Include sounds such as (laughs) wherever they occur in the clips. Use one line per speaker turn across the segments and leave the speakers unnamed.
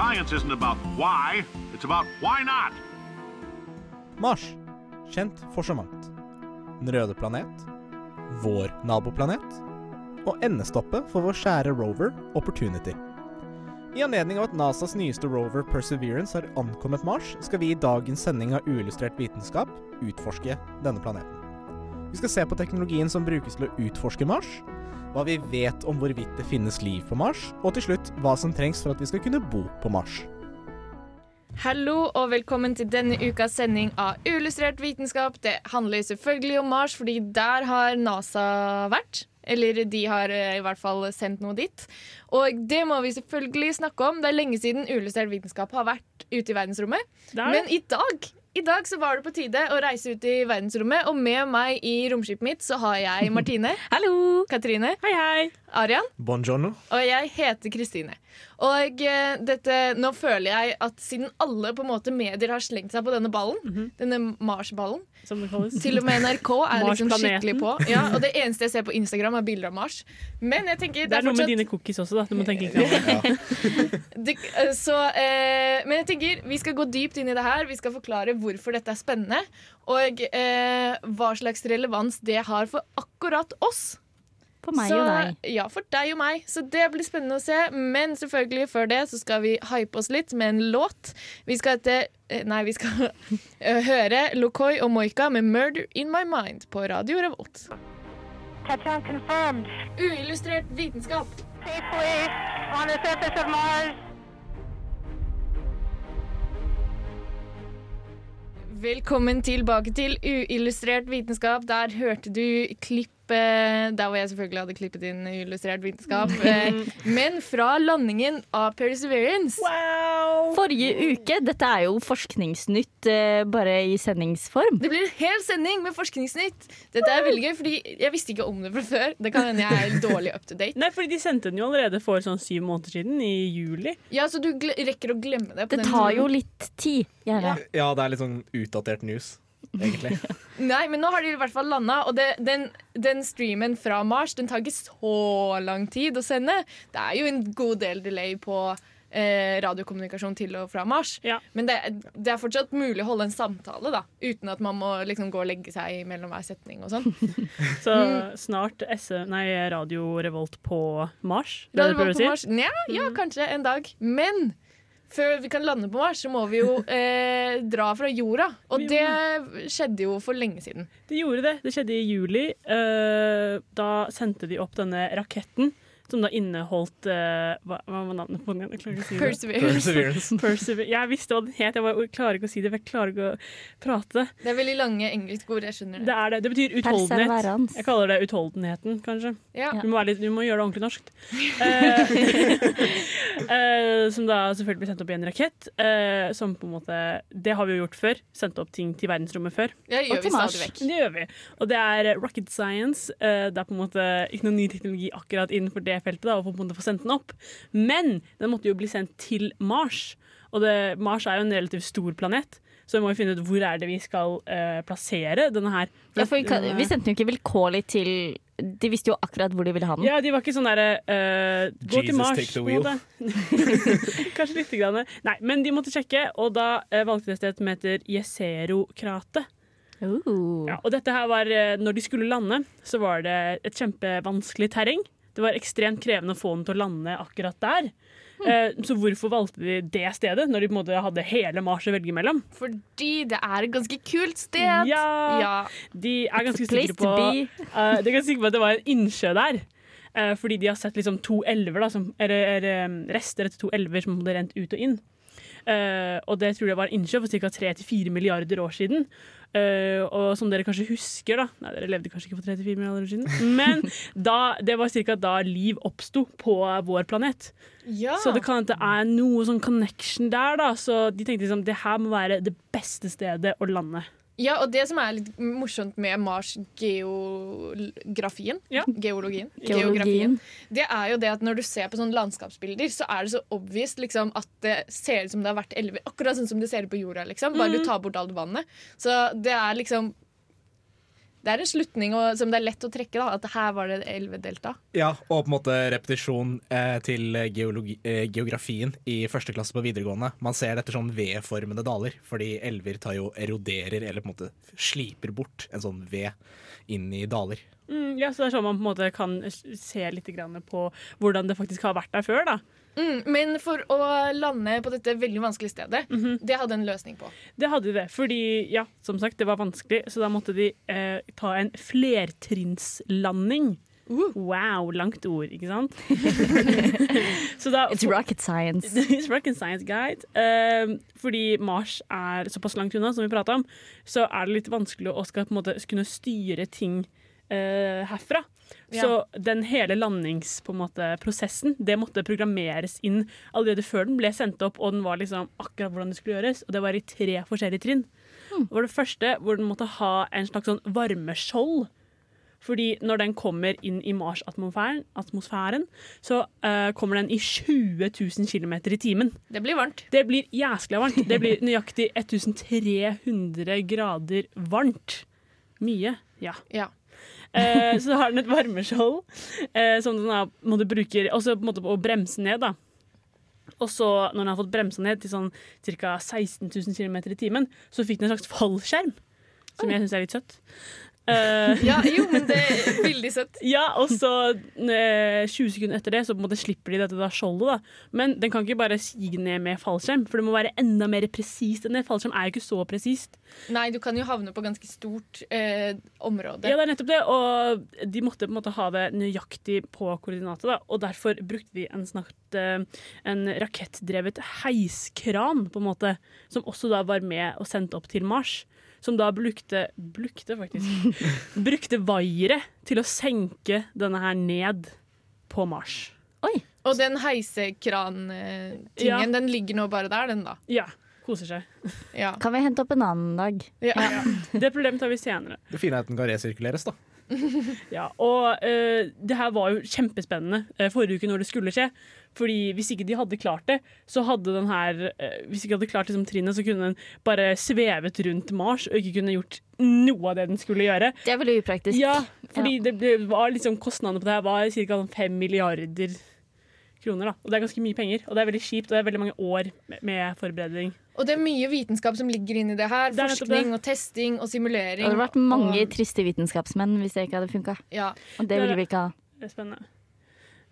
Science isn't about why, it's about why not.
Mars, kjent for så mangt. Den røde planet, vår naboplanet, og endestoppet for vår kjære rover Opportunity. I anledning av at NASAs nyeste rover Perseverance har ankommet Mars, skal vi i dagens sending av Uillustrert vitenskap utforske denne planeten. Vi skal se på teknologien som brukes til å utforske Mars, hva vi vet om hvorvidt det finnes liv på Mars, og til slutt hva som trengs for at vi skal kunne bo på Mars.
Hallo og velkommen til denne ukas sending av Uillustrert vitenskap. Det handler selvfølgelig om Mars, fordi der har NASA vært. Eller de har eh, i hvert fall sendt noe dit. Og det må vi selvfølgelig snakke om. Det er lenge siden Uillustrert vitenskap har vært ute i verdensrommet.
Der.
Men i dag i dag så var det på tide å reise ut i verdensrommet, og med meg i romskipet mitt så har jeg Martine, (laughs)
Hallo!
Katrine,
Hei, hei.
Arian
Buongiorno.
og jeg heter Kristine. Og eh, dette, nå føler jeg at siden alle på en måte medier har slengt seg på denne ballen, denne Mars-ballen
Som det kalles.
Til og med NRK er liksom skikkelig på. Ja, og det eneste jeg ser på Instagram, er bilder av Mars. Men jeg tenker
Det er noe med dine cookies også, da. Du må tenke litt over det.
det, eh, så, eh, men jeg tenker vi skal gå dypt inn i det her. Vi skal forklare hvorfor dette er spennende, og eh, hva slags relevans det har for akkurat oss.
For meg
så,
og deg.
Ja, for deg og meg. Så det blir spennende å se. Men selvfølgelig før det så skal vi hype oss litt med en låt. Vi skal etter eh, Nei, vi skal (laughs) eh, høre Lokoi og Moika med 'Murder In My Mind' på Radio Revolt.
Touchdown confirmed.
Uillustrert vitenskap.
Safely on the surface of Mars.
Velkommen tilbake til Uillustrert vitenskap. Der hørte du klippet Der hvor jeg selvfølgelig hadde klippet inn illustrert vitenskap. eh, (laughs) Men fra landingen av Perseverance.
Forrige uke. Dette er jo forskningsnytt eh, bare i sendingsform.
Det blir en hel sending med forskningsnytt. Dette er veldig gøy, fordi jeg visste ikke om det fra før. Det kan hende jeg er dårlig up to date.
Nei, fordi de sendte den jo allerede for sånn syv måneder siden, i juli.
Ja, Så du rekker å glemme det? på
Det
den
tar
tiden.
jo litt tid, gjerne.
Ja, det er litt sånn utdatert news, egentlig. (laughs)
Nei, men nå har de i hvert fall landa, og det, den, den streamen fra Mars Den tar ikke så lang tid å sende. Det er jo en god del delay på eh, radiokommunikasjon til og fra Mars.
Ja.
Men det, det er fortsatt mulig å holde en samtale, da uten at man må liksom gå og legge seg mellom hver setning og sånn. (laughs)
Så
Mm.
snart SM, nei, Radio Revolt på Mars.
Radio
Revolt
på
si?
Mars, Nja, ja, kanskje en dag. Men før vi kan lande på Mars, så må vi jo (laughs) eh, dra fra jorda. Og det skjedde jo for lenge siden.
Det gjorde det. Det skjedde i juli. Eh, da sendte de opp denne raketten, som da inneholdt eh, hva, hva var navnet på den? igjen? Jeg klarer ikke å si det.
Perseverance.
Perseverance. (laughs)
Persever jeg visste hva den het, jeg bare klarer ikke å si det, for jeg klarer ikke å prate.
Det er veldig lange engelske ord, jeg skjønner
Det
det.
er det. Det betyr utholdenhet. Jeg kaller det utholdenheten, kanskje.
Ja.
Du, må være litt, du må gjøre det ordentlig norsk. (laughs) Eh, som da selvfølgelig ble sendt opp i en rakett. eh, som på en måte Det har vi jo gjort før. Sendt opp ting til verdensrommet før.
Det gjør
Og
vi
til Mars.
Det gjør vi. Og det er rocket science. eh, det er på en måte ikke noe ny teknologi akkurat innenfor det feltet. Da, å på en måte få sendt den opp. Men den måtte jo bli sendt til Mars. Og det, Mars er jo en relativt stor planet. Så vi må jo finne ut hvor er det vi skal uh, plassere denne her.
Ja, for vi, kan, vi sendte jo ikke vilkårlig til De visste jo akkurat hvor de ville ha den.
Ja, de var ikke sånn derre uh, Gå til
Jesus,
Mars.
take the wheel. (laughs)
Kanskje lite grann. Nei, men de måtte sjekke, og da uh, valgte de et sted som heter Jezero-kratet.
Uh.
Ja, og dette her var Når de skulle lande, så var det et kjempevanskelig terreng. Det var ekstremt krevende å få den til å lande akkurat der. Eh, så hvorfor valgte de det stedet, når de på en måte hadde hele Mars å velge mellom?
Fordi det er et ganske kult sted.
Ja,
Ja.
De er ganske sikre på uh. De er ganske sikre på at det var en innsjø der. Uh, fordi de har sett liksom to elver, da, som, er, er, rester etter to elver som hadde rent ut og inn. Uh, og det tror jeg var en innsjø for ca. 3-4 milliarder år siden. Eh, og som dere kanskje husker, da Nei, dere levde kanskje ikke for 34 milliarder år siden, men (laughs) da, det var ca. da liv oppsto på vår planet.
Ja.
Så det kan at det er noe sånn connection der, da. Så de tenkte liksom det her må være det beste stedet å lande.
Ja, og det som er litt morsomt med Mars geografien,
Ja.
geologien,
Geografien.
det er jo det at når du ser på sånne landskapsbilder, så er det så obvious liksom, at det ser ut som det har vært elver. Akkurat sånn som det ser ut på jorda, liksom. Bare du tar bort alt vannet. Så det er liksom Det er en slutning og, som det er lett å trekke, da. At her var det elvedelta.
Ja, og på en måte repetisjon eh, til geologi, eh, geografien i første klasse på videregående. Man ser dette som V-formede daler, fordi elver tar jo eroderer, eller på en måte sliper bort en sånn V inn i daler.
Mm, ja, så det er sånn man på en måte kan se litt grann på hvordan det faktisk har vært der før. da.
Mm, men for å lande på dette veldig vanskelige stedet, det hadde en løsning på.
Det hadde de det, fordi ja, som sagt, det var vanskelig, så da måtte de eh, ta en flertrinnslanding. Wow, langt ord, ikke sant? (laughs) så da,
It's rocket science. (laughs)
It's rocket science guide. Eh, fordi Mars er såpass langt unna, som vi prata om, så er det litt vanskelig å skal, på en måte, kunne styre ting eh, herfra.
Ja.
Så den hele landingsprosessen det måtte programmeres inn allerede før den ble sendt opp, og den var liksom akkurat hvordan det skulle gjøres. Og det var i tre forskjellige trinn. Det var det første hvor den måtte ha en slags sånn varmeskjold. Fordi når den kommer inn i Mars-atmosfæren, atmosfæren, så uh, kommer den i 20 000 km i timen.
Det blir varmt.
Det blir jæskla varmt. Det blir (laughs) nøyaktig 1300 grader varmt. Mye. Ja.
Ja.
Eh, så har den et varmeskjold eh, som den da måtte bruke også på en måte å bremse ned. da. Og så, når den har fått bremsa ned til sånn ca. 16 000 km i timen, så fikk den en slags fallskjerm, som jeg syns er litt søtt. Eh,
ja, jo, men det er veldig søtt. (laughs)
ja, og så uh, 20 sekunder etter det så på en måte slipper de dette da skjoldet. da. Men den kan ikke bare sige ned med fallskjerm, for det må være enda mer presist enn det. Fallskjerm er jo ikke så presist.
Nei, du kan jo havne på ganske stort uh, område.
Ja, det er nettopp det, og de måtte på en måte ha det nøyaktig på koordinatet, da, og derfor brukte de en, snart, eh, en rakettdrevet heiskran, på en måte, som også da var med og sendte opp til Mars. Som da brukte, brukte faktisk, (laughs) brukte vaiere til å senke denne her ned på Mars.
Oi.
Og den heisekran-tingen,
Ja.
den ligger nå bare der, den da.
Ja, koser seg.
Ja.
Kan vi hente opp en annen dag?
Ja.
Det problemet tar vi senere.
Det fine er at den kan resirkuleres, da. (laughs)
Ja, og uh, det her var jo kjempespennende eh, forrige uke når det skulle skje. Fordi hvis ikke de hadde klart det, så hadde den her uh, Hvis ikke hadde klart liksom, trinnet, så kunne den bare svevet rundt Mars og ikke kunne gjort noe av det den skulle gjøre.
Det er veldig upraktisk.
Ja, fordi det det var liksom kostnadene på det her var ca. fem milliarder kroner. da. Og det er ganske mye penger, og det er veldig kjipt, og det er veldig mange år med, forberedning.
Og det er mye vitenskap som ligger inni det her.
Det
Forskning
det.
og testing og simulering.
Det hadde vært mange
og,
triste vitenskapsmenn hvis det ikke hadde funka.
ja.
Og det ville vi ikke ha.
Det er spennende.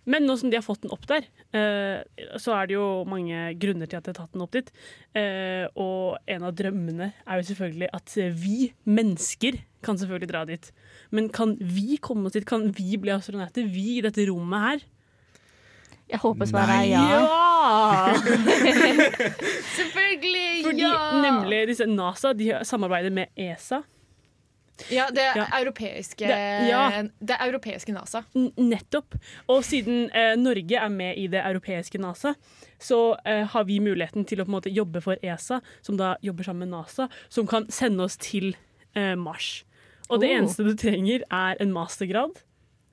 Men nå som de har fått den opp der, eh, så er det jo mange grunner til at de har tatt den opp dit. Eh, og en av drømmene er jo selvfølgelig at vi mennesker kan selvfølgelig dra dit. Men kan vi komme oss dit? Kan vi bli astronauter? Vi i dette rommet her?
Jeg håper svaret er
Nei.
ja. (laughs)
Selvfølgelig!
Fordi
ja!
nemlig disse NASA de samarbeider med ESA.
Ja, det
Ja.
europeiske
Det- ja.
Det europeiske NASA.
N- Nettopp. Og siden eh, Norge er med i det europeiske NASA, så eh, har vi muligheten til å på en måte jobbe for ESA, som da jobber sammen med NASA, som kan sende oss til eh, Mars. Og det
Oh.
eneste du trenger, er en mastergrad.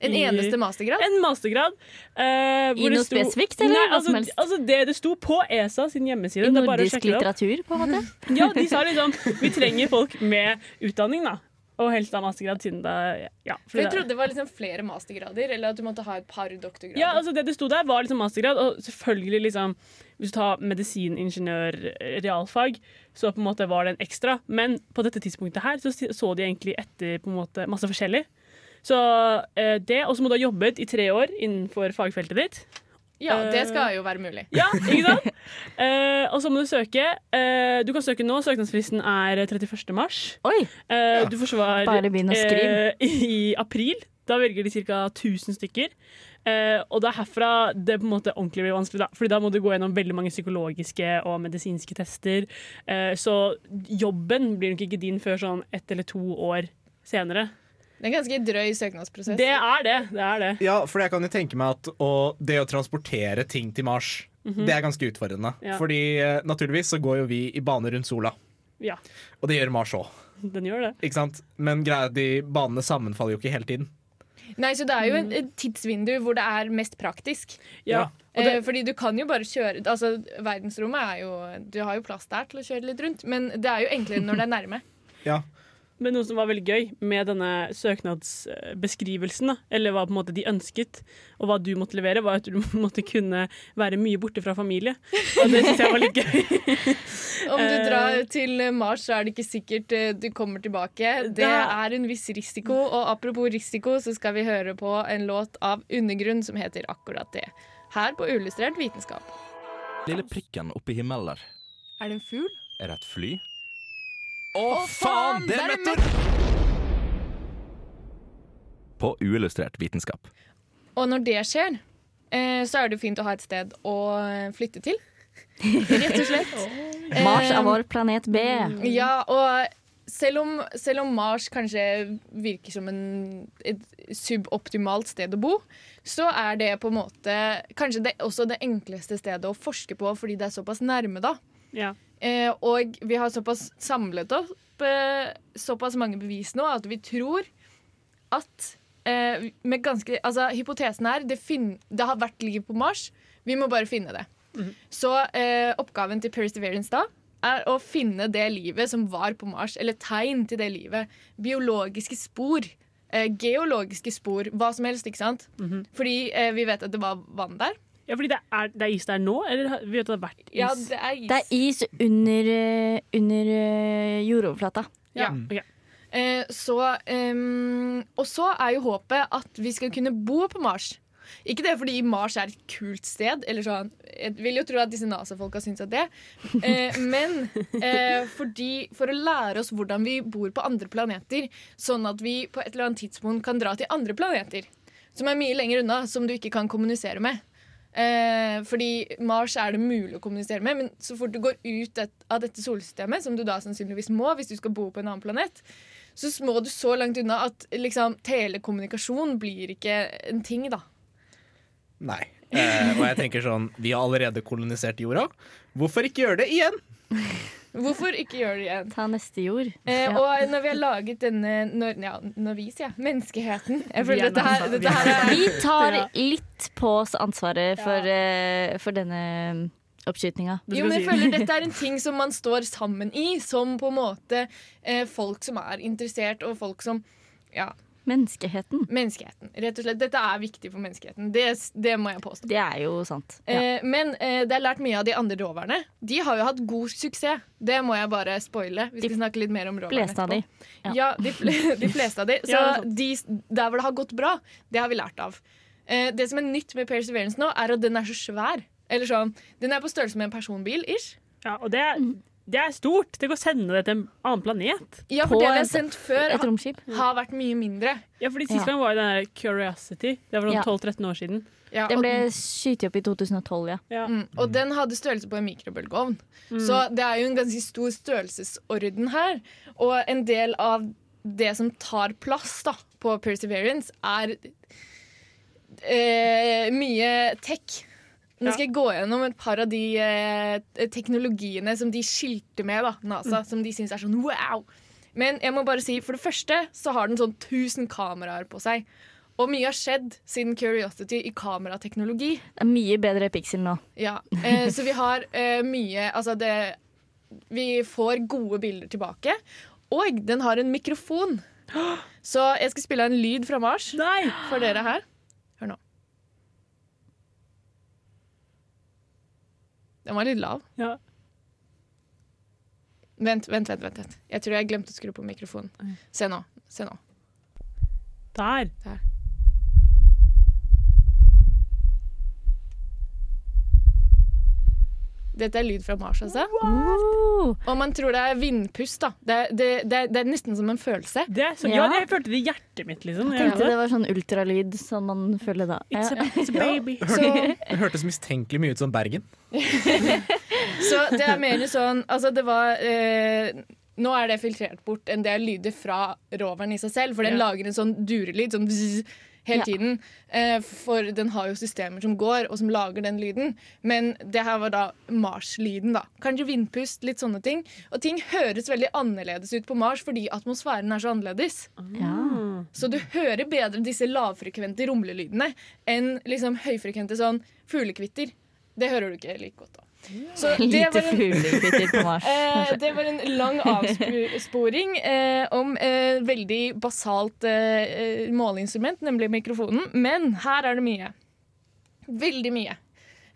En
I-
eneste mastergrad.
En mastergrad. Uh, hvor
I
det
noe
sto-
spesifikt, eller
Nei,
hva
altså,
som helst?
Altså det det sto på ESA sin hjemmeside.
I nordisk litteratur, på en måte. (laughs)
Ja, de sa liksom Vi trenger folk med utdanning, da. Og helst av mastergrad, siden det ja,
For jeg trodde det var liksom flere mastergrader, eller at du måtte ha et par doktorgrader.
Ja, altså Det det sto der, var liksom mastergrad. Og selvfølgelig, liksom Hvis du tar medisin, ingeniør, realfag, så på en måte var det en ekstra. Men på dette tidspunktet her så så de egentlig etter på en måte masse forskjellig. Så eh, det, Og så må du ha jobbet i tre år innenfor fagfeltet ditt.
Ja, det skal jo være mulig.
Ja, ikke sant? (laughs) Eh, og så må du søke. Eh, du kan søke nå. Søknadsfristen er 31. mars.
Oi!
Eh, Du får svar
Bare begynn å skrive.
eh, i april. Da velger de ca. 1000 stykker. Eh, og det er herfra det på en måte ordentlig blir vanskelig. Da. Fordi da må du gå gjennom veldig mange psykologiske og medisinske tester. Eh, så jobben blir nok ikke din før sånn ett eller to år senere.
Det er en ganske drøy søknadsprosess.
Det er det. det, er det.
Ja, for jeg kan jo tenke meg at å, det å transportere ting til Mars, det er ganske utfordrende.
Ja.
Fordi eh, naturligvis så går jo vi i bane rundt sola,
Ja,
og det gjør Mars òg.
den gjør det.
Ikke sant? Men greia de banene sammenfaller jo ikke hele tiden.
Nei, så det er jo et tidsvindu hvor det er mest praktisk.
Ja.
Eh,
det,
fordi du kan jo bare kjøre Altså, verdensrommet er jo Du har jo plass der til å kjøre litt rundt, men det er jo enklere når det er nærme.
Ja.
Men noe som var veldig gøy med denne søknadsbeskrivelsen, da, eller hva på en måte de ønsket, og hva du måtte levere, var at du (laughs) måtte kunne være mye borte fra familie. Og det syns jeg var litt gøy. (laughs)
Om du
Eh.
drar til Mars, så er det ikke sikkert eh, du kommer tilbake. Det er en viss risiko, og apropos risiko, så skal vi høre på en låt av Undergrunn som heter akkurat det. Her på Uillustrert vitenskap.
Lille prikken oppi himmelen der.
Er det en fugl?
Er det et fly?
Å, faen,
Det er meteor! På uillustrert vitenskap.
Og når det skjer, eh, så er det jo fint å ha et sted å eh, flytte til. (laughs) Rett og slett.
Mars
Eh,
er vår planet B.
Ja, og selv om, selv om Mars kanskje virker som en, et suboptimalt sted å bo, så er det på en måte kanskje det, også det enkleste stedet å forske på fordi det er såpass nærme, da.
Ja.
Eh, og vi har såpass samlet opp eh, såpass mange bevis nå at vi tror at eh, med ganske, altså, Hypotesen er det, det har vært liv på Mars. Vi må bare finne det. Så eh, oppgaven til Perseverance da er å finne det livet som var på Mars, eller tegn til det livet. Biologiske spor. Eh, geologiske spor. Hva som helst, ikke sant? Fordi eh, vi vet at det var vann der.
Ja, fordi det er, det er is der nå, eller vi vet det har vært is?
Ja, det er is.
Det er is under, eh, under eh, jordoverflata.
Ja.
Ok.
Eh, så, um, og så er jo håpet at vi skal kunne bo på Mars. Ikke det fordi Mars er et kult sted, eller sånn. Jeg vil jo tro at disse NASA-folka syns at det. Eh, (laughs) men eh, fordi for å lære oss hvordan vi bor på andre planeter, sånn at vi på et eller annet tidspunkt kan dra til andre planeter som er mye lenger unna, som du ikke kan kommunisere med. Eh, fordi Mars er det mulig å kommunisere med, men så fort du går ut et, av dette solsystemet, som du da sannsynligvis må hvis du skal bo på en annen planet, så må du så langt unna at liksom, telekommunikasjon blir ikke en ting, da.
Nei. Eh, og jeg tenker sånn, vi har allerede kolonisert jorda. Hvorfor ikke gjøre det igjen? (laughs)
Hvorfor ikke gjøre det igjen?
Ta neste jord.
Eh,
Ja.
Og når vi har laget denne når, Ja, når vi sier menneskeheten Jeg
Vi
føler dette her, dette
er
her er
Vi tar litt på oss ansvaret for, eh, for denne mm, oppskytinga.
Jo, men
jeg
føler dette er (laughs) en ting som man står sammen i, som på en måte eh, folk som er interessert, og folk som Ja,
Menneskeheten.
menneskeheten. Rett og slett. Dette er viktig for menneskeheten. Det, det må jeg påstå.
Det er jo sant. Ja.
Eh, men eh, det er lært mye av de andre roverne. De har jo hatt god suksess. Det må jeg bare spoile. Vi skal snakke litt mer om roverne
de.
Ja,
Ja.
de, (laughs) de fleste av de. Så de, der hvor det har gått bra, det har vi lært av. Eh, det som er nytt med Perseverance nå, er at den er så svær. Eller sånn, Den er på størrelse med en personbil. ish.
Ja, og det er, det er stort. Tenk å sende det til en annen planet.
Ja,
På
for det vi har sendt før,
Et romskip.
har vært mye mindre.
Ja, fordi Sist
Ja.
gang var jo den der Curiosity. Det var
Ja.
sånn 12-13 år siden.
Ja,
Den ble skutt opp i 2012, ja.
Ja.
mm, og den hadde størrelse på en mikrobølgeovn. Så det er jo en ganske stor størrelsesorden her. Og en del av det som tar plass da, på Perseverance, er eh, mye tech. Nå skal jeg gå gjennom et par av de eh, teknologiene som de skilte med, da, NASA, som de syns er sånn wow. Men jeg må bare si, for det første så har den sånn 1000 kameraer på seg. Og mye har skjedd siden Curiosity i kamerateknologi.
Det er mye bedre pixel nå.
Ja, eh, så vi har eh, mye Altså det Vi får gode bilder tilbake. Og den har en mikrofon. Så jeg skal spille en lyd fra Mars
Nei!
for dere her. Hør nå. Den var litt lav.
Ja.
Vent, vent, vent. vent. Jeg tror jeg glemte å skru på mikrofonen. Se nå. Se nå.
Der.
Dette er lyd fra Mars, altså. Og man tror det er vindpust, da. Det, det, det, det er nesten som en følelse.
Det så,
Ja.
ja. jeg følte det i hjertet mitt, liksom. jeg
Tenkte det var sånn ultralyd som man føler da.
It's, a, it's a baby. (laughs)
Så,
Det hørtes mistenkelig mye ut som Bergen. (laughs)
så det er mer sånn Altså, det var eh, Nå er det filtrert bort en del lyder fra roveren i seg selv, for den
Ja.
lager en sånn durelyd sånn bzz, hele
Ja.
tiden. Eh, for den har jo systemer som går, og som lager den lyden. Men det her var da Mars-lyden, da. Kanskje vindpust, litt sånne ting. Og ting høres veldig annerledes ut på Mars fordi atmosfæren er så annerledes.
Ja.
Så du hører bedre disse lavfrekvente rumlelydene enn liksom høyfrekvente sånn fuglekvitter. Det hører du ikke like godt da. Så (laughs) det
Lite
var en,
på (laughs) Mars.
eh, det var en lang avsporing eh, om eh, veldig basalt eh, måleinstrument, nemlig mikrofonen. Men her er det mye. Veldig mye.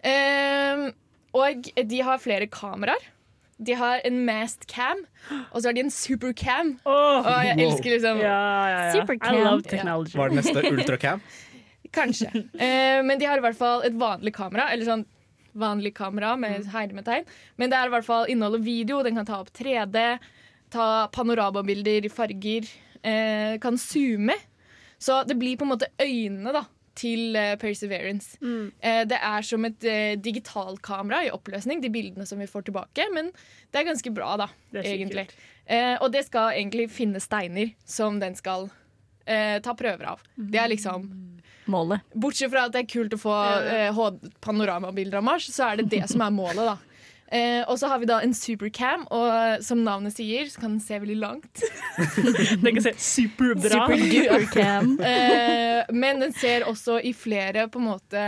Eh, og de har flere kameraer. De har en mast cam, og så har de en supercam.
Oh,
Og jeg elsker liksom
ja, ja, ja.
Supercam.
I love technology.
Var det neste Ultracam?
Kanskje. Eh, men de har i hvert fall et vanlig kamera. Eller sånn vanlig kamera med hermetegn. Men det er i hvert fall inneholder video. Den kan ta opp 3D, ta panoramabilder i farger. Eh, kan zoome. Så det blir på en måte øynene da, til eh, Perseverance. Eh, det er som et eh, digitalkamera i oppløsning, de bildene som vi får tilbake. Men det er ganske bra, da, egentlig. Eh, og det skal egentlig finne steiner som den skal eh, ta prøver av. Det er liksom
Målet.
Bortsett fra at det er kult å få eh, panoramabilder av Mars, så er det det som er målet, da. Eh, og så har vi da en supercam, og som navnet sier, så kan den se veldig langt. (laughs)
Den kan se superbra.
Supercam. (laughs)
Eh, men den ser også i flere på en måte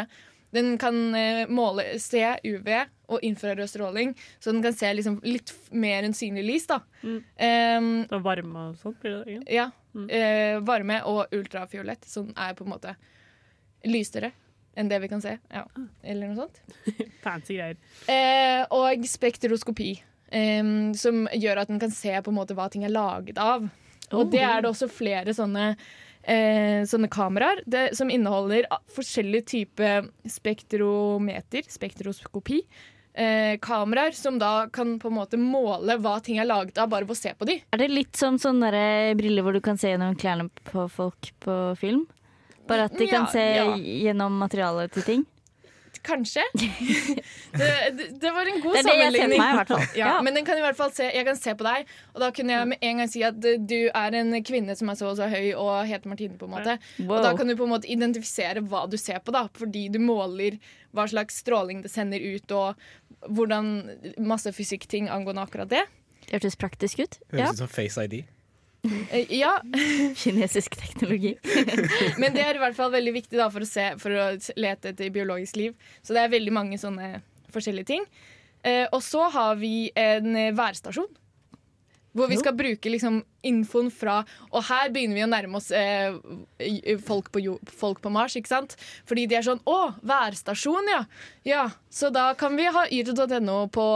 Den kan eh, måle se UV og infrarød stråling, så den kan se liksom litt f- mer enn synlig lys. da.
Mm.
Eh,
Og varme og sånt. Blir det, ikke?
ja.
Mm.
Eh, varme og ultrafiolett, som er på en måte lysere enn det vi kan se. Ja. Eller noe sånt. (laughs)
Fancy greier.
Eh, og spektroskopi, eh, som gjør at en kan se på en måte hva ting er laget av. Og det er det også flere sånne, eh, sånne kameraer det, som inneholder forskjellige typer spektrometer, spektroskopi. Eh, kameraer som da kan på en måte måle hva ting er laget av, bare ved å se på de.
Er det litt som sånne briller hvor du kan se gjennom klærne på folk på film? Bare at de kan
Ja,
se
ja.
gjennom materialet til ting?
Kanskje. (laughs) det, det, det var en god
Det
sammenligning.
meg, i hvert fall.
Ja. Men den kan i hvert fall se, jeg kan se på deg, og da kunne jeg med en gang si at du er en kvinne som er så og så høy og heter Martine. på en måte Og da kan du på en måte identifisere hva du ser på, da fordi du måler hva slags stråling det sender ut, og hvordan masse fysikkting angående akkurat det.
Det hørtes praktisk ut.
Høres ut som Face ID.
Eh, Ja, (laughs)
Kinesisk teknologi. (laughs)
Men det er i hvert fall veldig viktig da, for, å se, for å lete etter biologisk liv. Så det er veldig mange sånne forskjellige ting. Eh, og så har vi en eh, værstasjon. Hvor vi skal bruke liksom infoen fra Og her begynner vi å nærme oss eh, folk, på jo, folk på Mars, ikke sant? Fordi de er sånn Å, værstasjon, ja. Ja, Så da kan vi ha yr.no på,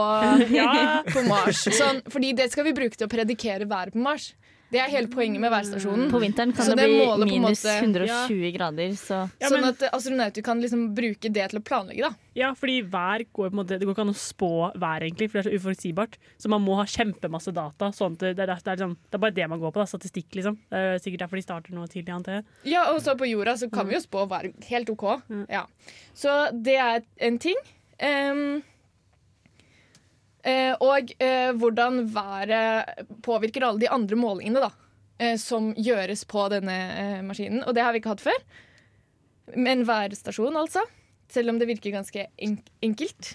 (laughs) på Mars. Sånn, fordi det skal vi bruke til å predikere været på Mars. Det er hele poenget med værstasjonen.
På vinteren kan
Så
det
det
bli minus
måte-
120 grader, så
Ja,
sånn at eh, astronauter kan liksom bruke det til å planlegge. da
Ja, fordi vær går på en måte Det går ikke an å spå vær, egentlig, for det er så uforutsigbart. Så man må ha kjempemasse data. Sånn at det, det, er, det, er liksom, det er bare det man går på. Da, statistikk, liksom. Det er sikkert derfor de starter nå tidlig, antar jeg.
Ja, Og så på jorda så kan vi jo spå vær helt OK. Ja. Så det er en ting. Ehm, eh, og eh, hvordan været påvirker alle de andre målingene da, eh, som gjøres på denne eh, maskinen. Og det har vi ikke hatt før. En værstasjon, altså. Selv om det virker ganske enk enkelt.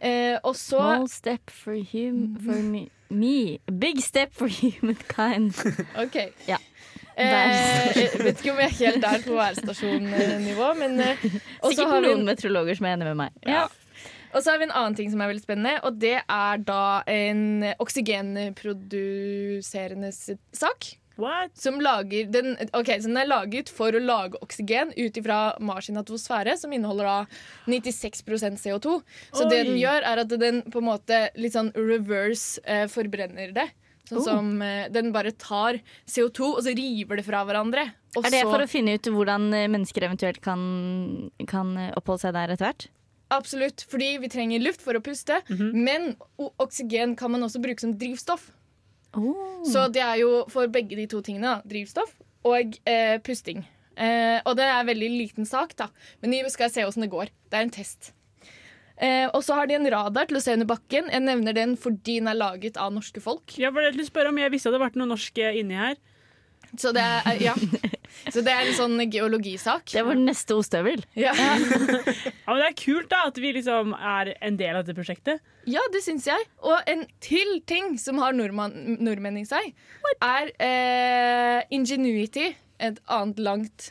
Eh, og så
Small step for, hum for me. me. Big step for humankind. (laughs)
OK.
Ja.
Eh, jeg vet ikke om jeg er helt der på værstasjonnivå, men eh,
Sikkert
noen vi
meteorologer som er enig med meg.
Ja. Og så har vi en annen ting som er veldig spennende, og det er da en oksygenproduserende sak.
What?
Som lager den, okay, så den er laget for å lage oksygen ut ifra Mars sin atmosfære, som inneholder da 96% CO2. Så det den gjør, er at den på en måte litt sånn reverse eh, forbrenner det. Sånn
Oh.
som eh, Den bare tar CO2, og så river det fra hverandre. Og
Er det
så-
for å finne ut hvordan eh, mennesker eventuelt kan, kan eh, oppholde seg der etter hvert?
Absolutt, fordi vi trenger luft for å puste. Men oksygen kan man også bruke som drivstoff.
Oh.
Så det er jo for begge de to tingene. Drivstoff og eh, pusting. Eh, og det er en veldig liten sak, da. Men vi skal se åssen det går. Det er en test. Eh, og så har de en radar til å se under bakken. Jeg nevner den fordi den er laget av norske folk.
Jeg var til å spørre om jeg visste det hadde vært noe norsk eh, inni her.
Så det er, ja. så det er en sånn geologisak.
Det var neste ostehøvel.
Ja.
Ja, men Det er kult da at vi liksom er en del av dette prosjektet.
Ja, det syns jeg. Og en til ting som har nordmann, nordmenn i seg, er eh, Ingenuity. Et annet langt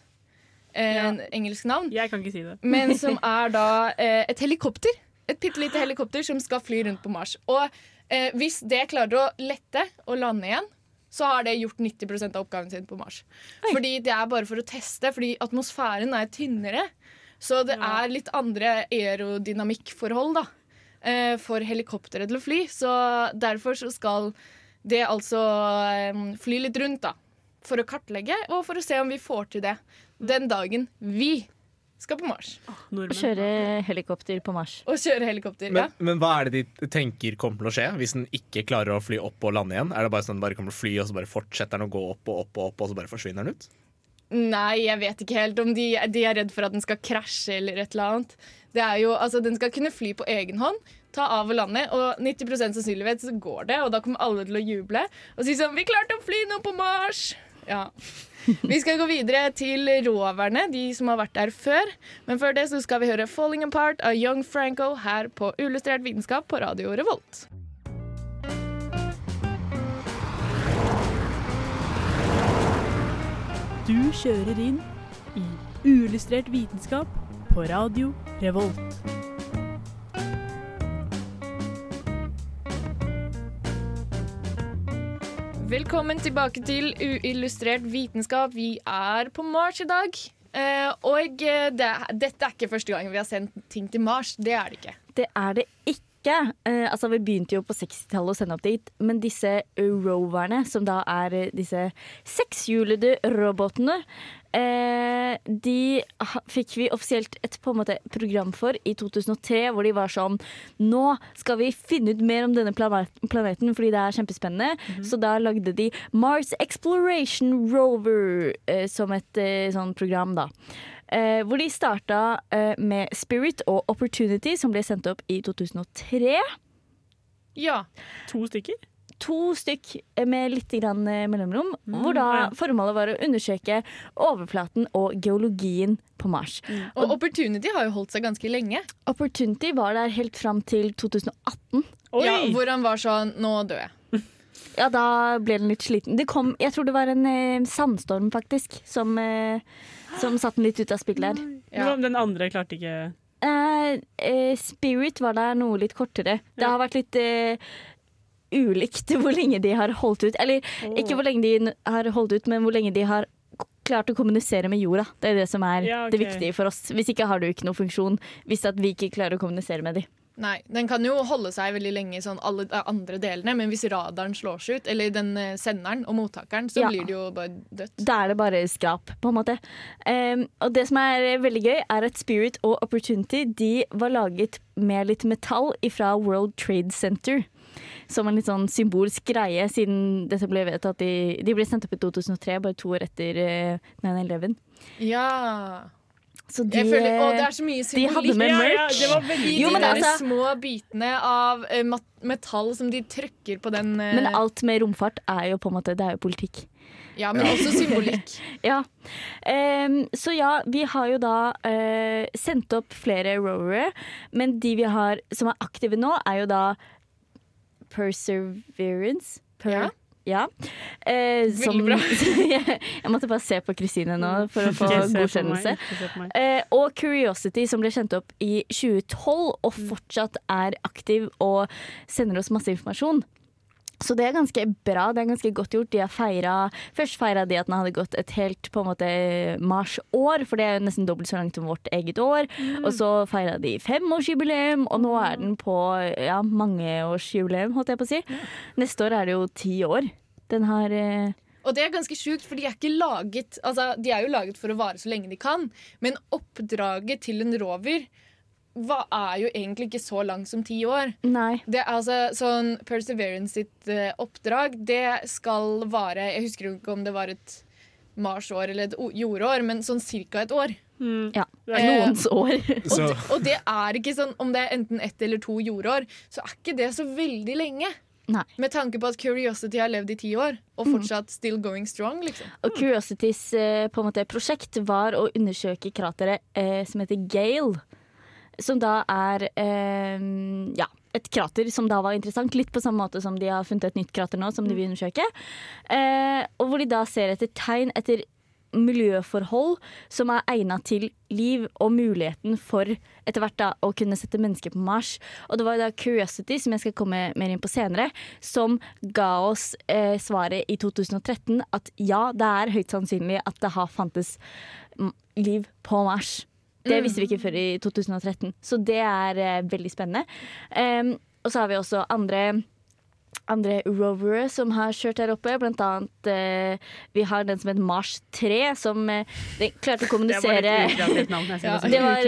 eh,
Ja.
engelsk navn.
Jeg kan ikke si det.
Men som (laughs) er da eh, et helikopter. Et bitte lite helikopter som skal fly rundt på Mars. Og eh, hvis det klarer å lette og lande igjen, så har det gjort 90% av oppgaven sin på Mars. Fordi det er bare for å teste, fordi atmosfæren er tynnere. Så det
Ja.
er litt andre aerodynamikkforhold da, eh, for helikopteret til å fly. Så derfor så skal det altså eh, fly litt rundt, da. For å kartlegge, og for å se om vi får til det den dagen vi skal på Mars.
Og
Kjøre helikopter på Mars.
Og kjøre helikopter.
Men,
ja.
men hva er det de tenker kommer til å skje hvis den ikke klarer å fly opp og lande igjen? Er det bare sånn den bare kommer til å fly, og så bare fortsetter den å gå opp og opp og opp, og så bare forsvinner den ut?
Nei, jeg vet ikke helt om de, de er redd for at den skal krasje eller et eller annet. Det er jo, altså Den skal kunne fly på egen hånd, ta av og lande, og 90% sannsynlighet så går det, og da kommer alle til å juble og si sånn 'Vi klarte å fly nå på Mars!' Ja. Vi skal gå videre til roverne, de som har vært der før. Men før det så skal vi høre 'Falling Apart' av Young Franco her på Ullustrert vitenskap på Radio Revolt.
Du kjører inn i uillustrert vitenskap på radio Revolt.
Velkommen tilbake til Uillustrert vitenskap. Vi er på Mars i dag. Eh, og eh, det, dette er ikke første gang vi har sendt ting til Mars. Det er det ikke.
Det er det ikke. Eh, altså, vi begynte jo på 60-tallet å sende opp dit, men disse roverne, som da er eh, disse sekshjulede robotene, eh, de fikk vi offisielt et på en måte, program for i 2003, hvor de var sånn Nå skal vi finne ut mer om denne planeten, fordi det er kjempespennende. Så da lagde de Mars Exploration Rover eh, som et eh, sånn program, da. Eh, hvor de starta eh, med Spirit og Opportunity, som ble sendt opp i 2003.
Ja.
To stykker?
To stykk eh, med litt grann mellomrom. mellomrom. hvor da
ja.
formålet var å undersøke overflaten og geologien på Mars.
Og Opportunity har jo holdt seg ganske lenge.
Opportunity var der helt fram til 2018.
Oi!
Ja, hvor han var sånn Nå dør jeg. (laughs)
Ja, da ble den litt sliten. Det kom, jeg tror det var en eh, sandstorm, faktisk, som, eh, som satte den litt ut av spill der.
Ja. om Den andre klarte ikke
uh, uh, Spirit var der noe litt kortere. Det har vært litt uh, ulikt hvor lenge de har holdt ut. Eller ikke hvor lenge de har holdt ut, men hvor lenge de har klart å kommunisere med jorda. Det er det som er
Ja,
det viktige for oss. Hvis ikke har du ikke noen funksjon. Hvis at vi ikke klarer å kommunisere med dem.
Nei, Den kan jo holde seg veldig lenge, sånn alle de andre delene, men hvis radaren seg ut, eller den eh, senderen og mottakeren, så
Ja.
blir det jo bare dødt.
Da er det bare skrap, på en måte. Em, og det som er veldig gøy, er at Spirit og Opportunity de var laget med litt metall fra World Trade Center. Som en litt sånn symbolsk greie, siden dette ble vedtatt i De ble sendt opp i 2003, bare to år etter eh, 9-11.
Ja.
Så de,
føler, å, det er så mye
de hadde
symbolikk
med merch.
ja, det var veldig
Jo,
de der
altså-
små bitene av uh, metall som de trykker på den uh,
Men alt med romfart er jo på en måte Det er jo politikk.
Ja, men også symbolikk. (laughs)
Ja. Um, så ja, vi har jo da uh, sendt opp flere rowere, men de vi har som er aktive nå, er jo da Perseverance. Per,
Ja.
Ja. Eh, som,
bra. (laughs)
jeg, måtte bare se på Kristine nå for å få godkjennelse. Eh, og Curiosity, som ble kjent opp i 2012 og fortsatt er aktiv og sender oss masse informasjon. Så det er ganske bra. Det er ganske godt gjort. De har feiret, Først feira de at den hadde gått et helt på en måte marsår, for det er jo nesten dobbelt så langt som vårt eget år. Og så feira de femårsjubileum, og nå er den på ja, mangeårsjubileum, holdt jeg på å si. Neste år er det jo ti år. Den har eh,
Og det er ganske sjukt, for de er ikke laget Altså, de er jo laget for å vare så lenge de kan, men oppdraget til en rover hva er jo egentlig ikke så langt som ti år.
Nei.
Det er altså sånn Perseverance sitt uh, oppdrag, det skal vare Jeg husker jo ikke om det var et marsår eller et jordår, men sånn cirka et år.
Ja.
Eh,
Noens år. (laughs)
Og, og det er ikke sånn Om det er enten ett eller to jordår, så er ikke det så veldig lenge.
Nei.
Med tanke på at Curiosity har levd i ti år, og fortsatt still going strong, liksom.
Og Curiosities eh, på en måte, prosjekt var å undersøke krateret eh, som heter Gale. Som da er eh, ja, et krater som da var interessant. Litt på samme måte som de har funnet et nytt krater nå, som de vil undersøke. Eh, og hvor de da ser etter tegn etter miljøforhold som er egnet til liv, og muligheten for etter hvert da å kunne sette mennesker på Mars. Og det var da Curiosity, som jeg skal komme mer inn på senere, som ga oss eh, svaret i 2013 at ja, det er høyt sannsynlig at det har fantes mm, liv på Mars. Det visste vi ikke før i 2013, så det er eh, veldig spennende. Um, og så har vi også andre andre rovere som har kjørt her oppe. Blant annet eh, vi har den som heter Mars 3, som eh, den klarte å kommunisere (laughs)
Det var navn. (laughs)
Ja.
det var,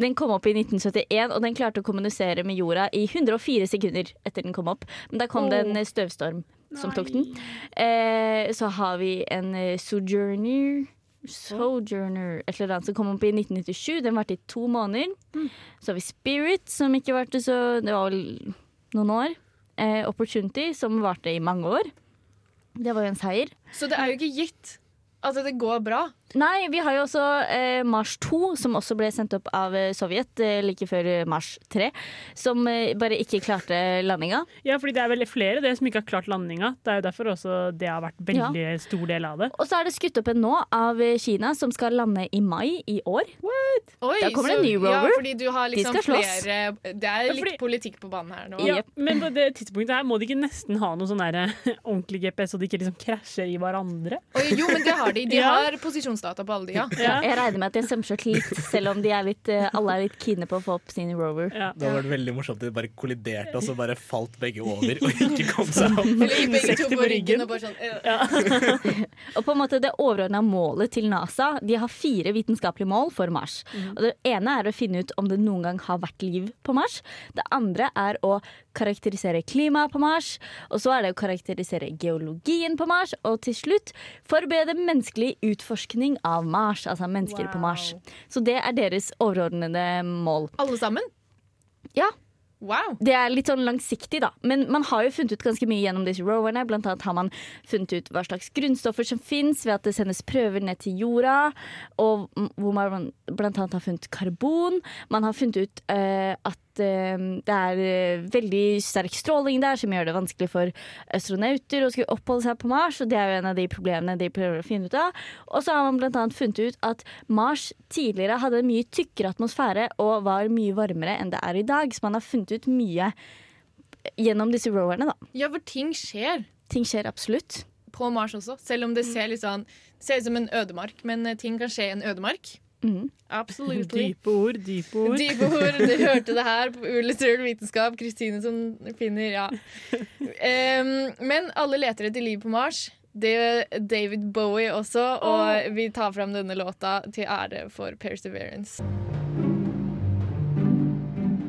den kom opp i 1971, og den klarte å kommunisere med jorda i 104 sekunder etter den kom opp. Men da kom det en støvstorm som tok den. Eh, så har vi en eh, Sojourner Sojourner, et eller annet som kom opp i 1997. Den varte i to måneder. Så har vi Spirit, som ikke varte så Det var vel noen år. Eh, Opportunity, som varte i mange år. Det var jo en seier.
Så det er jo ikke gitt at det går bra.
Nei, vi har jo også eh, Mars 2, som også ble sendt opp av eh, Sovjet eh, like før eh, Mars 3. Som eh, bare ikke klarte landinga.
Ja, fordi det er vel flere det som ikke har klart landinga. Det er jo derfor også det har vært veldig stor del av det.
Og så er det skutt opp en nå av eh, Kina, som skal lande i mai i år.
Oi,
Da kommer det en ny rover.
Ja, fordi du har liksom
skal slåss.
flere Det er litt
fordi-
politikk på banen her nå.
Ja.
yep. men på det tidspunktet her må de ikke nesten ha noe sånn (laughs) ordentlig GPS, så de ikke liksom krasjer i hverandre.
Oi, jo, men det har de. De (laughs)
Ja.
har posisjonsdata på alle de, ja. (laughs)
Ja.
Jeg regner med at de har samkjørt litt, selv om de er litt, eh, alle er litt kine på å få opp sin rover.
Ja.
det hadde vært veldig morsomt om de bare kolliderte, og så bare falt begge over og ikke kom seg opp. (laughs)
Eller begge to på
på
ryggen
ryggen.
og bare sånn ja. (laughs)
Og på en måte det overordna målet til NASA De har fire vitenskapelige mål for Mars. Og Det ene er å finne ut om det noen gang har vært liv på Mars. Det andre er å karakterisere klimaet på Mars. Og så er det å karakterisere geologien på Mars. Og til slutt forbedre menneskelig utforskning av Mars. Altså mennesker på Mars. Så det er deres overordnede mål.
Alle sammen?
Ja.
Wow.
Det er litt sånn langsiktig, da. Men man har jo funnet ut ganske mye gjennom disse roverne. Blant annet har man funnet ut hva slags grunnstoffer som fins ved at det sendes prøver ned til jorda. Og hvor man blant annet har funnet karbon. Man har funnet ut uh, at uh, det er eh, veldig sterk stråling der som gjør det vanskelig for astronauter å skulle oppholde seg på Mars. Og det er jo en av de problemene de prøver å finne ut av. Og så har man blant annet funnet ut at Mars tidligere hadde en mye tykkere atmosfære og var mye varmere enn det er i dag. Så man har funnet ut mye gjennom disse roverne, da.
Ja, for ting skjer
Ting skjer absolutt.
på Mars også. Selv om det ser litt sånn Ser ut som en ødemark, men eh, ting kan skje i en ødemark.
Mm.
Absolutt.
Dype ord, dype ord.
Dype ord. Du hørte det her på Uillustrert vitenskap. Kristine som finner Ja. Um, men alle leter etter liv på Mars. Det gjør David Bowie også, og vi tar fram denne låta til ære for Perseverance.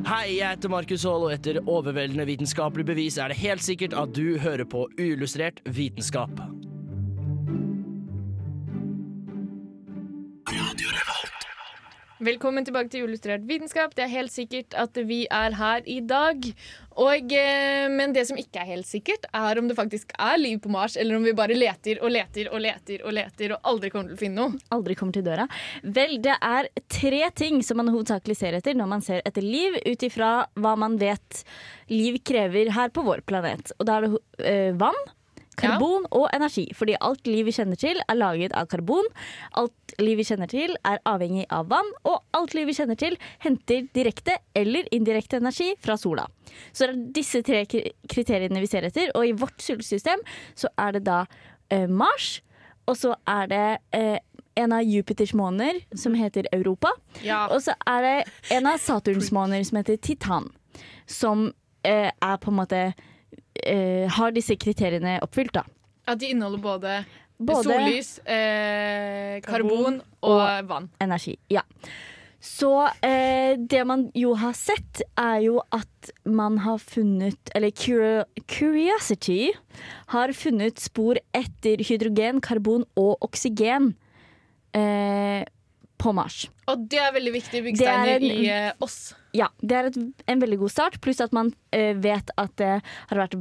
Hei, jeg heter Markus Haall, og etter overveldende vitenskapelig bevis er det helt sikkert at du hører på uillustrert vitenskap.
Velkommen tilbake til Illustrert vitenskap. Det er helt sikkert at vi er her i dag. Og, eh, men det som ikke er helt sikkert, er om det faktisk er liv på Mars, eller om vi bare leter og leter og leter og leter og aldri kommer til å finne noe.
Aldri kommer til døra. Vel, det er tre ting som man hovedsakelig ser etter når man ser etter liv, ut ifra hva man vet liv krever her på vår planet. Og da er det eh, vann, karbon og energi. Fordi alt liv vi kjenner til, er laget av karbon. Alt liv vi kjenner til, er avhengig av vann. Og alt liv vi kjenner til, henter direkte eller indirekte energi fra sola. Så det er disse tre kriteriene vi ser etter. Og i vårt solsystem så er det da eh, Mars, og så er det eh, en av Jupiters måner som heter Europa.
Ja.
Og så er det en av Saturns måner som heter Titan. Som eh, er på en måte eh, Har disse kriteriene oppfylt, da.
Ja, de inneholder både,
Både
sollys, eh, karbon
Karbon
og vann.
energi. Ja. Så eh, det man jo har sett, er jo at man har funnet Eller Curiosity har funnet spor etter hydrogen, karbon og oksygen eh, på Mars.
Og det er veldig viktige byggesteiner
er en-
i eh, oss.
Ja, det er et, en veldig god start, pluss at man eh, vet at det har vært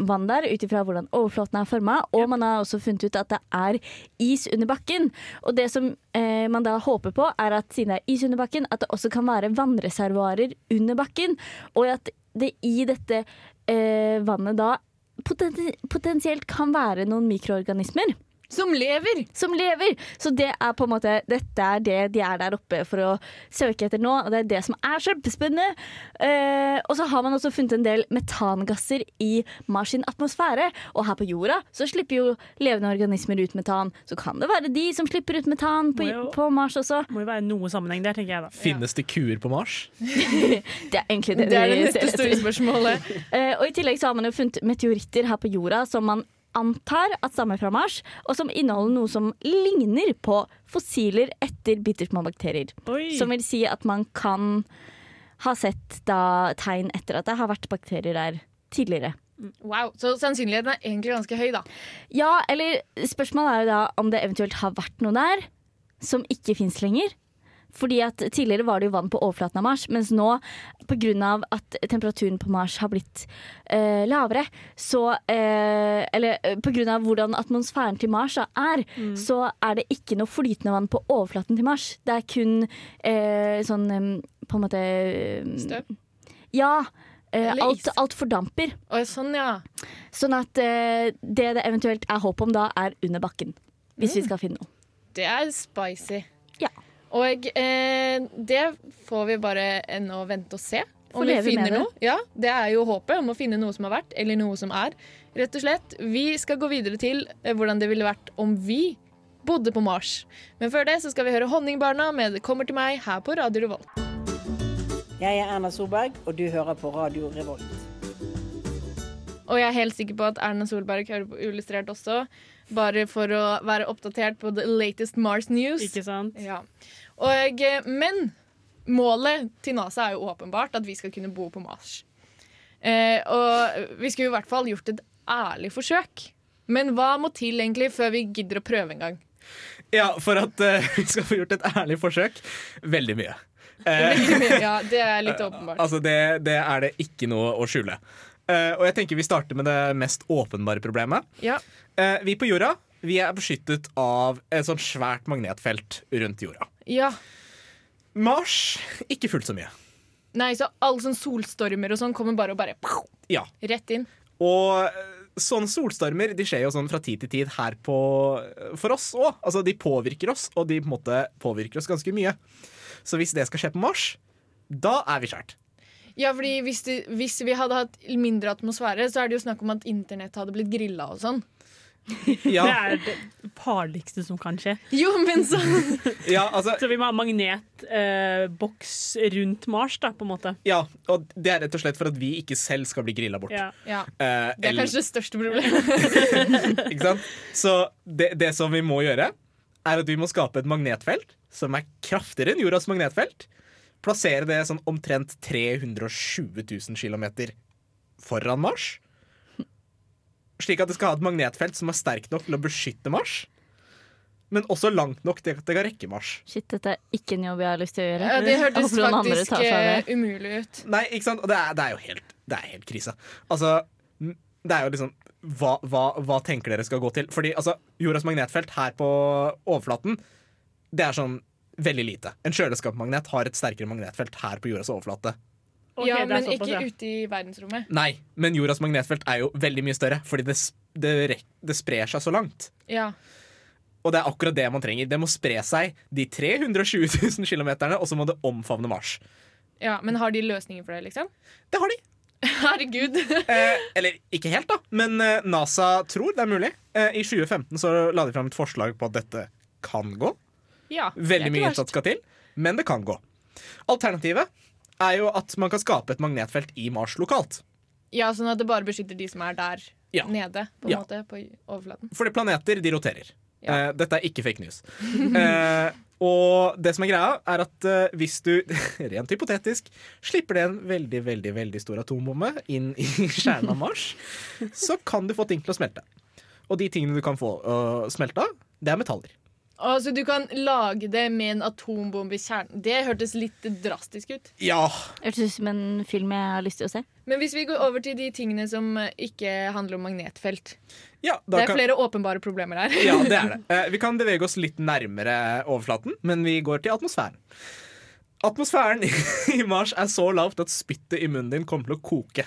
vann der ut ifra hvordan overflaten er forma, og man har også funnet ut at det er is under bakken. Og det som eh, man da håper på, er at siden det er is under bakken, at det også kan være vannreservoarer under bakken, og at det i dette eh, vannet da poten potensielt kan være noen mikroorganismer.
Som lever!
Som lever! Så det er på en måte Dette er det de er der oppe for å søke etter nå, og det er det som er kjempespennende. Eh, og så har man også funnet en del metangasser i Mars sin atmosfære. Og her på jorda så slipper jo levende organismer ut metan. Så kan det være de som slipper ut metan på,
jo-
på Mars også.
Må jo være noe sammenheng der, tenker jeg da.
Finnes det kuer på Mars? (laughs)
Det er egentlig det,
Det er det
de
neste store spørsmålet. (laughs)
Eh, og i tillegg så har man jo funnet meteoritter her på jorda som man antar at stammer fra Mars, og som inneholder noe som ligner på fossiler etter bittersmå bakterier.
Oi.
Som vil si at man kan ha sett da tegn etter at det har vært bakterier der tidligere.
Wow, Så sannsynligheten er egentlig ganske høy, da.
Ja, eller spørsmålet er jo da om det eventuelt har vært noe der som ikke fins lenger. Fordi at Tidligere var det jo vann på overflaten av Mars, mens nå, pga. at temperaturen på Mars har blitt eh, lavere, så eh, Eller eh, pga. hvordan atmosfæren til Mars da er, så er det ikke noe flytende vann på overflaten til Mars. Det er kun eh, sånn eh, på en måte eh,
Støv.
Ja. alt, alt fordamper.
Å, sånn, ja.
Sånn at det det eventuelt er håp om da, er under bakken. Hvis vi skal finne noe.
Det er spicy.
Ja.
Og eh, det får vi bare ennå vente og se. Om
Får
vi finner
det.
noe. Ja, det er jo håpet om å finne noe som har vært, eller noe som er. Rett og slett. Vi skal gå videre til eh, hvordan det ville vært om vi bodde på Mars. Men før det så skal vi høre Honningbarna med 'Det kommer til meg' her på Radio Revolt.
Jeg er Erna Solberg, og du hører på Radio Revolt.
Og jeg er helt sikker på at Erna Solberg hører på Uillustrert også, bare for å være oppdatert på the latest Mars news.
Ikke sant?
Ja. Og, eh, men målet til NASA er jo åpenbart at vi skal kunne bo på Mars. Eh, og vi skulle i hvert fall gjort et ærlig forsøk. Men hva må til egentlig før vi gidder å prøve en gang?
Ja, for at uh, (laughs) vi skal få gjort et ærlig forsøk. Veldig mye. Eh,
Veldig mye. (laughs) Ja, det er litt åpenbart.
altså det, det er det ikke noe å skjule. Uh, og jeg tenker vi starter med det mest åpenbare problemet.
Ja.
Uh, vi på jorda vi er beskyttet av et sånt svært magnetfelt rundt jorda.
Ja.
Mars ikke fullt så mye.
Nei, så alle sånne solstormer og sånn kommer bare og bare pow,
Ja.
rett inn.
Og eh, sånne solstormer de skjer jo sånn fra tid til tid her på, for oss òg. Altså, de påvirker oss, og de på en måte påvirker oss ganske mye. Så hvis det skal skje på Mars, da er vi skjært.
Ja, fordi hvis, det, hvis vi hadde hatt mindre atmosfære, så er det jo snakk om at internett hadde blitt grilla og sånn. (laughs)
Ja,
Det er det farligste som kan skje.
Jo, men så (laughs)
ja, altså,
Så vi må ha magnetboks rundt Mars, da, på en måte.
ja, og det er rett og slett for at vi ikke selv skal bli grilla bort.
Ja.
Ja.
Eh,
Det er
eller-
kanskje det største problemet. (laughs)
Ikke sant? Så det, det som vi må gjøre, er at vi må skape et magnetfelt som er kraftigere enn jordas magnetfelt. Plassere det sånn omtrent 320 000 km foran Mars. Slik at det skal ha et magnetfelt som er sterkt nok til å beskytte Mars. Men også langt nok til at det kan rekke Mars.
Shit, dette er ikke en jobb jeg har lyst til å gjøre.
Ja, det hørtes faktisk eh, umulig ut.
Nei, ikke sant? Og det er, det er jo helt, det er helt krise. Altså, det er jo liksom hva, hva, hva tenker dere skal gå til? Fordi altså, jordas magnetfelt her på overflaten, det er sånn veldig lite. En kjøleskapsmagnet har et sterkere magnetfelt her på jordas overflate.
Ok,
ja, men
såpass,
ikke
ja.
ute i verdensrommet.
Nei, men jordas magnetfelt er jo veldig mye større, fordi det, det, det sprer seg så langt.
Ja.
Og det er akkurat det man trenger. Det må spre seg de 320 000 km, og så må det omfavne Mars.
ja, Men har de løsninger for det, liksom?
Det har de. (laughs)
Herregud.
Eh, eller ikke helt, da, men eh, NASA tror det er mulig. Eh, I 2015 så la de fram et forslag på at dette kan gå.
Ja, det er
Veldig
ikke
mye innsats skal til, men det kan gå. Alternativet er jo at man kan skape et magnetfelt i Mars lokalt.
Ja, Sånn at det bare beskytter de som er der
Ja.
nede, på en
Ja.
måte, på overflaten.
Fordi planeter de roterer.
Ja.
Eh, dette er ikke fake news. (laughs) Eh, Og det som er greia, er at eh, hvis du, (laughs) rent hypotetisk, slipper det en veldig, veldig veldig stor atombombe inn i (laughs) kjernen av Mars, så kan du få ting til å smelte. Og de tingene du kan få uh, smelta, det er metaller.
Altså, du kan lage det med en atombombe i kjernen. Det hørtes litt drastisk ut.
Ja.
Hørtes ut som en film jeg har lyst til å se.
Men hvis vi går over til de tingene som eh, ikke handler om magnetfelt
ja da
Det er
kan,
flere åpenbare problemer her.
Ja, det er det. (laughs) Eh, vi kan bevege oss litt nærmere overflaten, men vi går til atmosfæren. Atmosfæren i (laughs) Mars er så lavt at spyttet i munnen din kommer til å koke.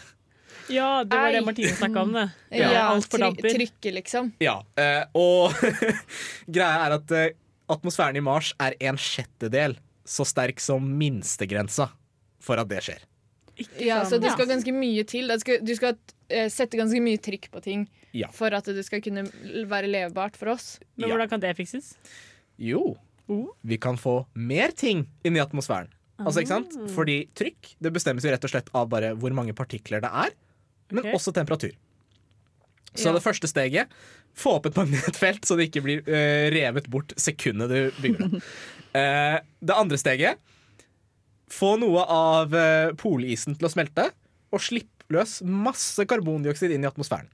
Ja, det var
Ei.
det Martine snakka om. det (laughs)
Ja,
Alt
try
fordamper.
Trykke, liksom.
Ja, eh, og (laughs) greia er at eh, atmosfæren i Mars er en sjettedel så sterk som minstegrensa for at det skjer.
Ja, så det skal ganske mye til. Det skal, du skal eh, sette ganske mye trykk på ting
Ja.
for at det skal kunne være levebart for oss.
Men
Ja.
hvordan kan det fikses?
Jo,
Oh.
vi kan få mer ting inn i atmosfæren. Altså, ikke sant? Fordi trykk det bestemmes jo rett og slett av bare hvor mange partikler det er, men
okay.
også temperatur. Så
Ja.
det første steget få opp et magnetfelt så det ikke blir uh, revet bort sekundet du bygger det. Uh, (laughs) det andre steget få noe av uh, polisen til å smelte, og slipp løs masse karbondioksid inn i atmosfæren.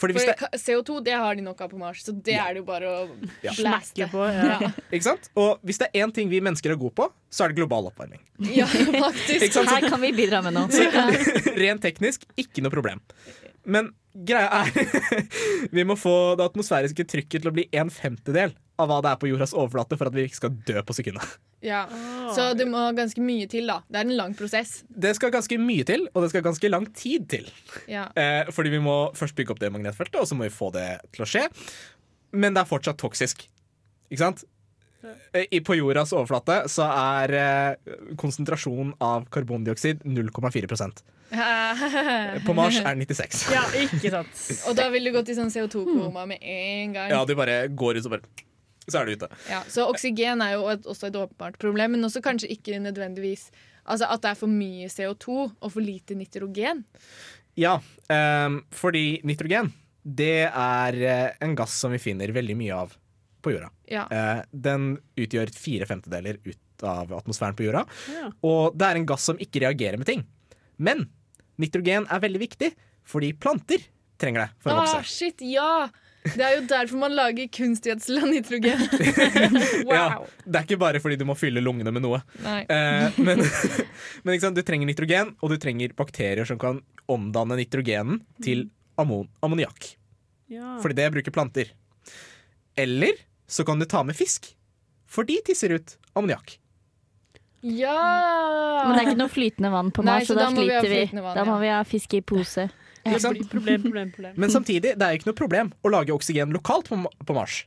Fordi hvis
For
det,
CO2 det har de nok av på Mars, så det er det jo bare å
Ja.
blaste.
På, ja.
Ja.
ikke sant? Og hvis det er én ting vi mennesker er gode på, så er det global oppvarming.
ja, faktisk.
Her kan vi bidra med noe. (laughs)
Rent teknisk, ikke noe problem. Men greia er (laughs) Vi må få det atmosfæriske trykket til å bli en femtedel av hva det er på jordas overflate for at vi ikke skal dø på sekundet.
Ja. Så det må ganske mye til, da. Det er en lang prosess.
Det skal ganske mye til, og det skal ganske lang tid til.
Ja.
Eh, fordi vi må først bygge opp det magnetfeltet, og så må vi få det til å skje. Men det er fortsatt toksisk. Ikke sant? Eh, i- På jordas overflate så er eh, konsentrasjonen av karbondioksid 0,4% (laughs) På Mars er den 96.
ja, (laughs) ikke sant.
Og da vil du gå til sånn CO2-koma med en gang.
Ja, du bare går ut og bare Så er du ute.
Ja, så oksygen er jo et, også et åpenbart problem, men også kanskje ikke nødvendigvis Altså at det er for mye CO2 og for lite nitrogen.
Ja, um, fordi nitrogen det er eh, en gass som vi finner veldig mye av på jorda.
Ja.
Uh, den utgjør fire femtedeler ut av atmosfæren på jorda.
Ja.
Og det er en gass som ikke reagerer med ting. Men nitrogen er veldig viktig, fordi planter trenger det for å
Ah,
vokse.
shit, ja! Det er jo derfor man lager kunstgjødsel av nitrogen. (laughs) (laughs)
Ja, det er ikke bare fordi du må fylle lungene med noe. Eh, men (laughs) men ikke sant? du trenger nitrogen, og du trenger bakterier som kan omdanne nitrogenen til ammon ammoniakk.
Ja.
Fordi det bruker planter. Eller så kan du ta med fisk, for de tisser ut ammoniakk.
Ja!
Men det er ikke noe flytende vann på
Nei,
Mars,
så
så da,
da
sliter vi.
vann,
da må
ja.
vi ha fisk i pose.
Problem, problem, problem.
Men samtidig, det er ikke noe problem å lage oksygen lokalt på, på Mars.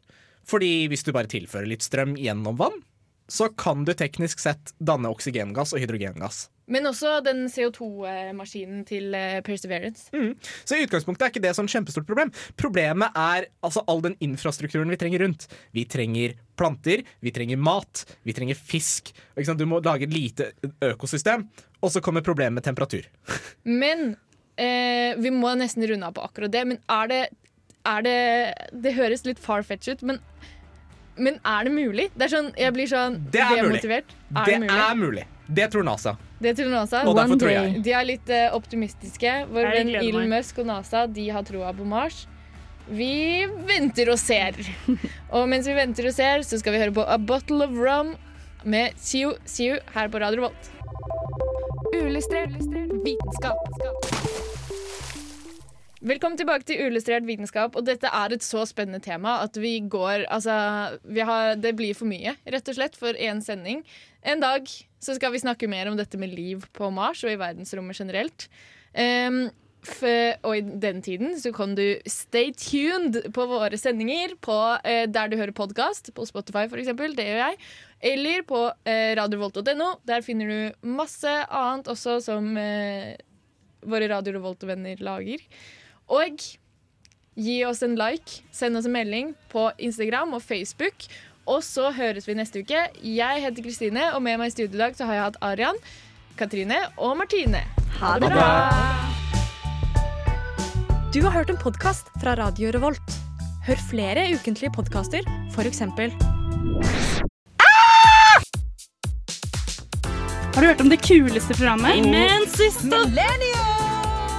Fordi hvis du bare tilfører litt strøm gjennom vann, så kan du teknisk sett danne oksygengass og hydrogengass.
Men også den CO2-maskinen til Perseverance. Perseverance.
Så i utgangspunktet er ikke det sånn kjempestort problem. Problemet er altså all den infrastrukturen vi trenger rundt. Vi trenger planter, vi trenger mat, vi trenger fisk. Ikke sant? Du må lage et lite økosystem. Og så kommer problemet med temperatur. (laughs)
Men eh, vi må nesten runde av på akkurat det. Men er det er det, det høres litt far-fetch ut, men, men er det mulig? Det er sånn, Jeg blir sånn
Det er mulig.
Er
det
det, mulig?
er mulig. Det tror NASA.
Det tror NASA.
Og derfor
One
tror jeg.
De er litt uh, optimistiske. Vår venn Elon
meg.
Musk og NASA de har troa på Mars. Vi venter og ser. (laughs) Og mens vi venter og ser, så skal vi høre på A Bottle of Rum med Siu Siu her på Radio Volt. Uillustrert vitenskap. Velkommen tilbake til Uillustrert vitenskap. Og dette er et så spennende tema at vi går Altså, vi har, det blir for mye, rett og slett, for én sending. En dag så skal vi snakke mer om dette med liv på Mars og i verdensrommet generelt. Um, og i den tiden så kan du stay tuned på våre sendinger på eh, der du hører podkast, på Spotify f.eks. Det gjør jeg. Eller på eh, radiovolt.no. Der finner du masse annet også som eh, våre Radio Revolt-venner lager. Og gi oss en like, send oss en melding på Instagram og Facebook. Og så høres vi neste uke. Jeg heter Kristine, og med meg i studio i dag så har jeg hatt Arian, Katrine og Martine.
Ha det bra!
Du har hørt en podkast fra Radio Revolt. Hør flere ukentlige podkaster, f.eks.
Har du hørt om det kuleste programmet?
Men siste